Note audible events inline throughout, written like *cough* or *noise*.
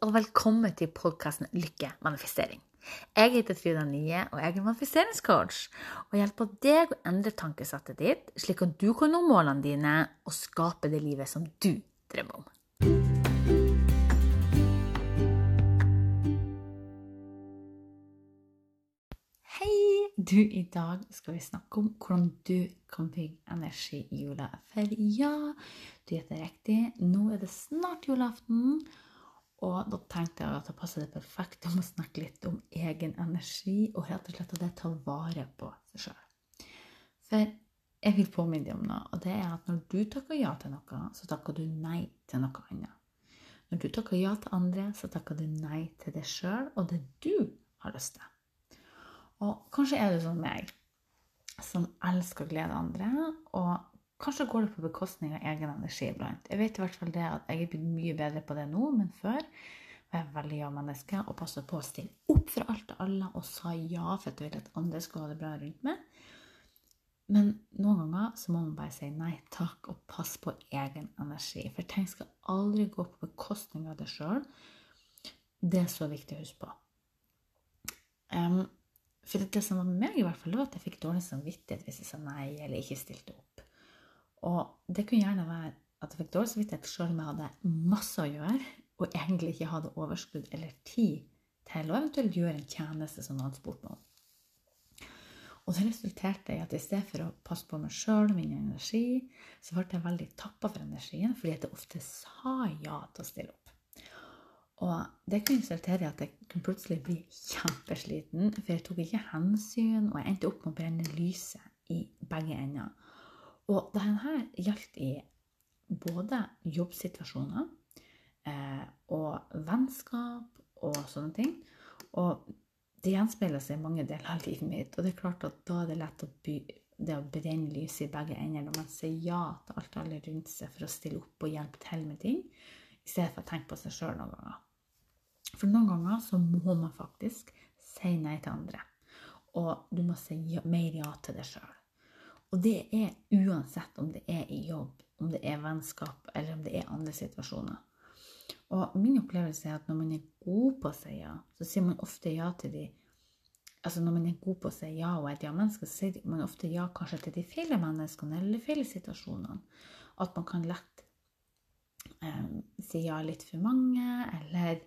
og velkommen til podkasten Lykke manifestering. Jeg heter Frida Nye, og jeg er manifesteringscoach. Og hjelper deg å endre tankesettet ditt, slik at du kan nå målene dine og skape det livet som du drømmer om. Hei! Du, i dag skal vi snakke om hvordan du kan bygge energi i jula. For ja, du gjetter riktig, nå er det snart julaften. Og da tenkte jeg at det passer det perfekt om å snakke litt om egen energi, og rett og slett at det tar vare på seg sjøl. For jeg vil påminne deg om noe, og det er at når du takker ja til noe, så takker du nei til noe annet. Når du takker ja til andre, så takker du nei til deg sjøl og det du har lyst til. Og kanskje er du som meg, som elsker å glede andre, og Kanskje går det på bekostning av egen energi iblant. Jeg vet i hvert fall det at jeg er blitt mye bedre på det nå, men før var jeg veldig ja-menneske og passet på å stille opp for alt og alle og sa ja for at jeg ville at andre skulle ha det bra rundt meg. Men noen ganger så må man bare si nei takk og passe på egen energi. For ting skal aldri gå på bekostning av deg sjøl. Det er så viktig å huske på. Um, for det som var med meg, i hvert fall, var at jeg fikk dårlig samvittighet hvis jeg sa nei eller ikke stilte opp. Og det kunne gjerne være at jeg fikk dårlig samvittighet sjøl om jeg hadde masse å gjøre, og egentlig ikke hadde overskudd eller tid til å eventuelt gjøre en tjeneste som noen hadde spurt meg om. Og det resulterte i at i stedet for å passe på meg sjøl og min energi, så ble jeg veldig tappa for energien fordi jeg ofte sa ja til å stille opp. Og det kunne resultere i at jeg kunne plutselig bli kjempesliten, for jeg tok ikke hensyn, og jeg endte opp med å brenne lyset i begge ender. Og dette gjaldt i både jobbsituasjoner eh, og vennskap og sånne ting. Og det gjenspeiler seg i mange deler av livet mitt. Og det er klart at da er det lett å, by, det å brenne lyset i begge ender når man sier ja til alt alle rundt seg for å stille opp og hjelpe til med ting, i stedet for å tenke på seg sjøl noen ganger. For noen ganger så må man faktisk si nei til andre. Og du må si ja, mer ja til deg sjøl. Og det er uansett om det er i jobb, om det er vennskap, eller om det er andre situasjoner. Og min opplevelse er at når man er god på å si ja, så sier man ofte ja til de Altså når man er god på å si ja og er et ja-menneske, så sier man ofte ja kanskje til de feile menneskene eller de feile situasjonene. At man kan lett um, si ja litt for mange, eller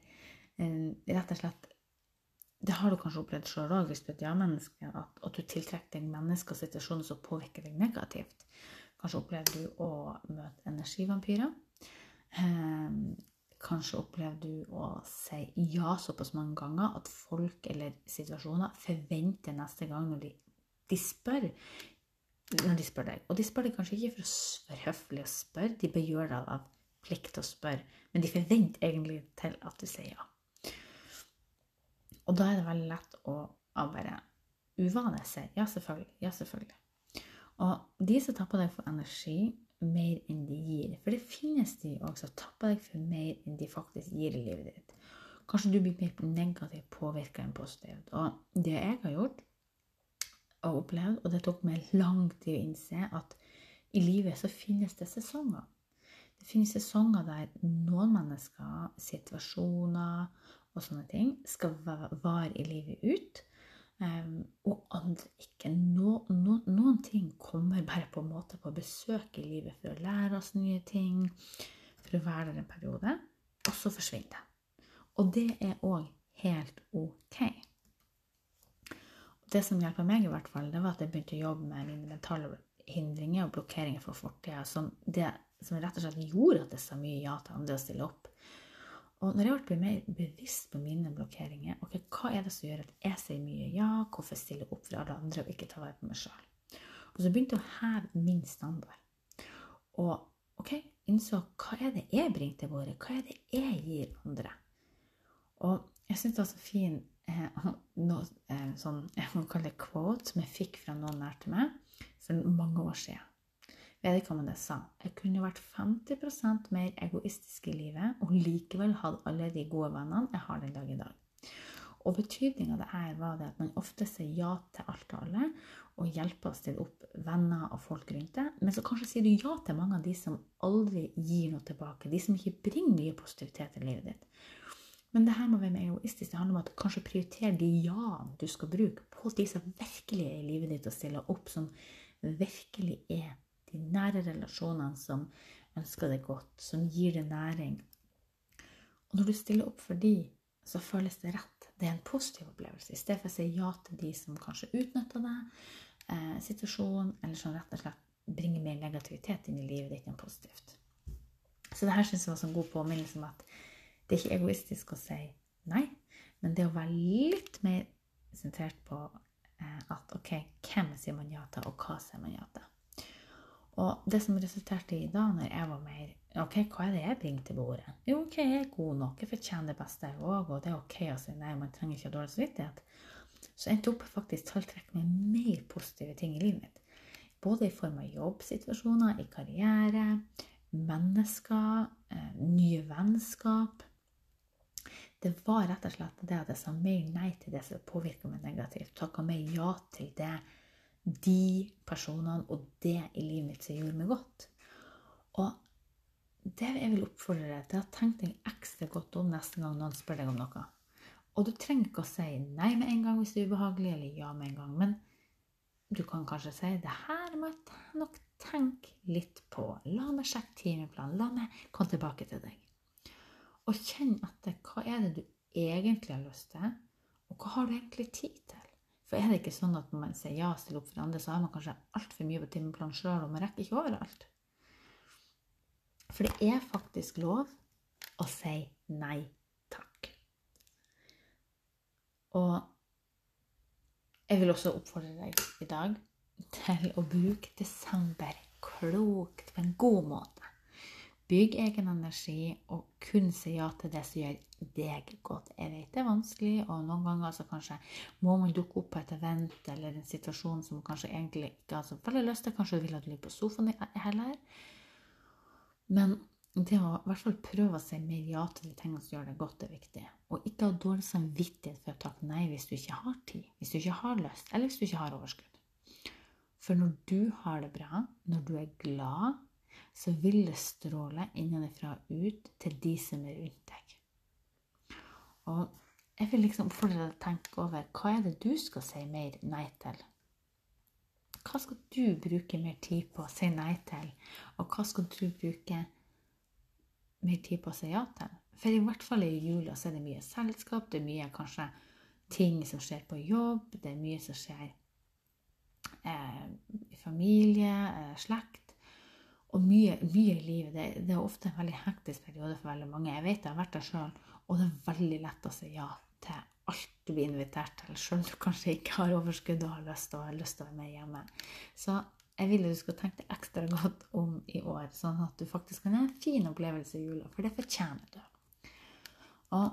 um, rett og slett det har du kanskje opplevd sjøl òg hvis du er et ja-menneske, at, at, du tiltrekker deg mennesker og situasjoner som påvirker deg negativt. Kanskje opplever du å møte energivampyrer. Eh, kanskje opplever du å si ja såpass mange ganger at folk eller situasjoner forventer neste gang når de, de spør når de spør deg. Og de spør deg kanskje ikke for å være høflig å spørre, de bør gjøre det av plikt å spørre, men de forventer egentlig til at du sier ja. Og da er det veldig lett å, å bare uvane seg. Ja, selvfølgelig. Ja, selvfølgelig. Og de som tapper deg for energi mer enn de gir For det finnes de også som tapper deg for mer enn de faktisk gir i livet ditt. Kanskje du blir mer negativt påvirka enn positivt. Og det jeg har gjort og opplevd, og det tok meg lang tid å innse, at i livet så finnes det sesonger. Det finnes sesonger der noen mennesker, situasjoner og sånne ting skal vare i livet ut. Um, og andre ikke. No, no, noen ting kommer bare på en måte på besøk i livet for å lære oss nye ting, for å være der en periode, og så forsvinner det. Og det er òg helt ok. Det som hjelper meg, i hvert fall, det var at jeg begynte å jobbe med mine mentale hindringer og blokkeringer for fortida, som, som rett og slett gjorde at det sa mye ja til andre å stille opp. Og når jeg ble mer bevisst på mine blokkeringer, ok, hva er det som gjør at jeg sier mye ja, hvorfor stiller jeg opp for alle andre og ikke tar vare på meg sjøl? Og så begynte jeg å heve min standard. Og ok, innså hva er det jeg bringer til bordet? Hva er det jeg gir andre? Og jeg syns det var så fin eh, *laughs* noe, eh, sånn, jeg må kalle det quote som jeg fikk fra noen nær til meg for mange år siden. Vedkommende sa jeg kunne vært 50% mer egoistisk i livet og likevel hatt alle de gode vennene jeg har den dag i dag. Og betydninga av det her var det at man ofte sier ja til alt og alle og hjelper å stille opp venner og folk rundt deg, men så kanskje sier du ja til mange av de som aldri gir noe tilbake, de som ikke bringer mye positivitet i livet ditt. Men det her med å være egoistisk det handler om at du kanskje prioriterer de ja-ene du skal bruke på de som virkelig er i livet ditt, og stiller opp, som virkelig er de nære relasjonene som ønsker deg godt, som gir deg næring. Og når du stiller opp for de, så føles det rett. Det er en positiv opplevelse. I stedet for å si ja til de som kanskje utnytter deg, eh, situasjonen, eller som rett og slett bringer mer negativitet inn i livet ditt enn positivt. Så det her syns jeg var en god påminnelse om at det er ikke egoistisk å si nei, men det å være litt mer sentrert på eh, at ok, hvem sier man ja til, og hva sier man ja til? Og det som resulterte i da, når jeg var mer Ok, hva er det jeg bringer til bordet? Jo, ok, jeg er god nok, jeg fortjener det beste, jeg òg, og det er ok å si nei, man trenger ikke ha dårlig samvittighet. Så endte opp faktisk talltrekk med mer positive ting i livet mitt. Både i form av jobbsituasjoner, i karriere, mennesker, eh, nye vennskap. Det var rett og slett det at jeg sa mer nei til det som påvirka meg negativt. Takka mer ja til det de personene og det i livet mitt som gjorde meg godt. Og det jeg vil oppfordre deg til, å tenke deg ekstra godt om neste gang noen spør deg om noe. Og du trenger ikke å si nei med en gang hvis det er ubehagelig, eller ja med en gang. Men du kan kanskje si det her må jeg nok tenke litt på. La meg sjekke timeplanen. La meg komme tilbake til deg. Og kjenn etter hva er det du egentlig har lyst til, og hva har du egentlig tid til? For er det ikke sånn at når man sier ja til opp for andre, så har man kanskje altfor mye på timeplanen sjøl, og man rekker ikke overalt? For det er faktisk lov å si nei takk. Og jeg vil også oppfordre deg i dag til å bruke desember klokt på en god måte. Bygg egen energi og kun si ja til det som gjør deg godt. Jeg vet det er vanskelig, og noen ganger så kanskje må man dukke opp på et event eller en situasjon som man kanskje egentlig ikke har så veldig lyst til. Kanskje du vil at du ligger på sofaen heller. Men det å i hvert fall prøve å si mer ja til de tingene som gjør deg godt, er viktig. Og ikke ha dårlig samvittighet for å takke nei hvis du ikke har tid, hvis du ikke har lyst, eller hvis du ikke har overskudd. For når du har det bra, når du er glad, så vil det stråle innenfra og ut til de som er rundt deg. Og jeg vil liksom oppfordre deg til å tenke over hva er det du skal si mer nei til? Hva skal du bruke mer tid på å si nei til, og hva skal du bruke mer tid på å si ja til? For i hvert fall i jula så er det mye selskap, det er mye kanskje ting som skjer på jobb, det er mye som skjer eh, i familie, eh, slekt og mye, mye livet. Det, det, er ofte en veldig hektisk periode for veldig mange. Jeg vet jeg har vært der sjøl, og det er veldig lett å si ja til alt du blir invitert til, sjøl om du kanskje ikke har overskudd og har lyst, til å være med hjemme. Så jeg vil at du skal tenke deg ekstra godt om i år, sånn at du faktisk kan ha en fin opplevelse i jula, for det fortjener du. Og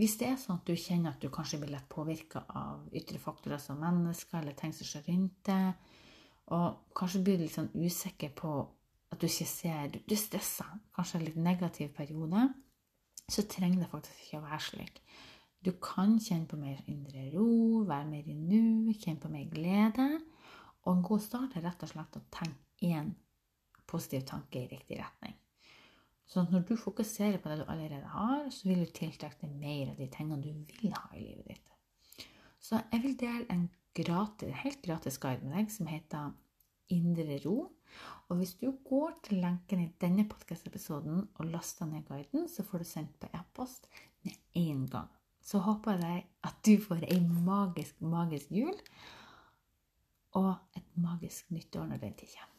hvis det er sånn at du kjenner at du kanskje blir lett påvirka av ytre faktorer som mennesker eller ting som skjer rundt deg, og kanskje blir litt sånn usikker på at du ikke ser Du, du stresser, kanskje en litt negativ periode, så trenger det faktisk ikke å være slik. Du kan kjenne på mer indre ro, være mer i nu, kjenne på mer glede. Og en god start er rett og slett å tenke én positiv tanke i riktig retning. Så når du fokuserer på det du allerede har, så vil du tiltrekke deg mer av de tingene du vil ha i livet ditt. Så jeg vil dele en gratis, helt gratis guide med deg som heter Indre ro. Og hvis du går til lenken i denne podkast-episoden og laster ned guiden, så får du sendt på e-post med én gang. Så håper jeg at du får ei magisk, magisk jul og et magisk nyttår når den tid kommer.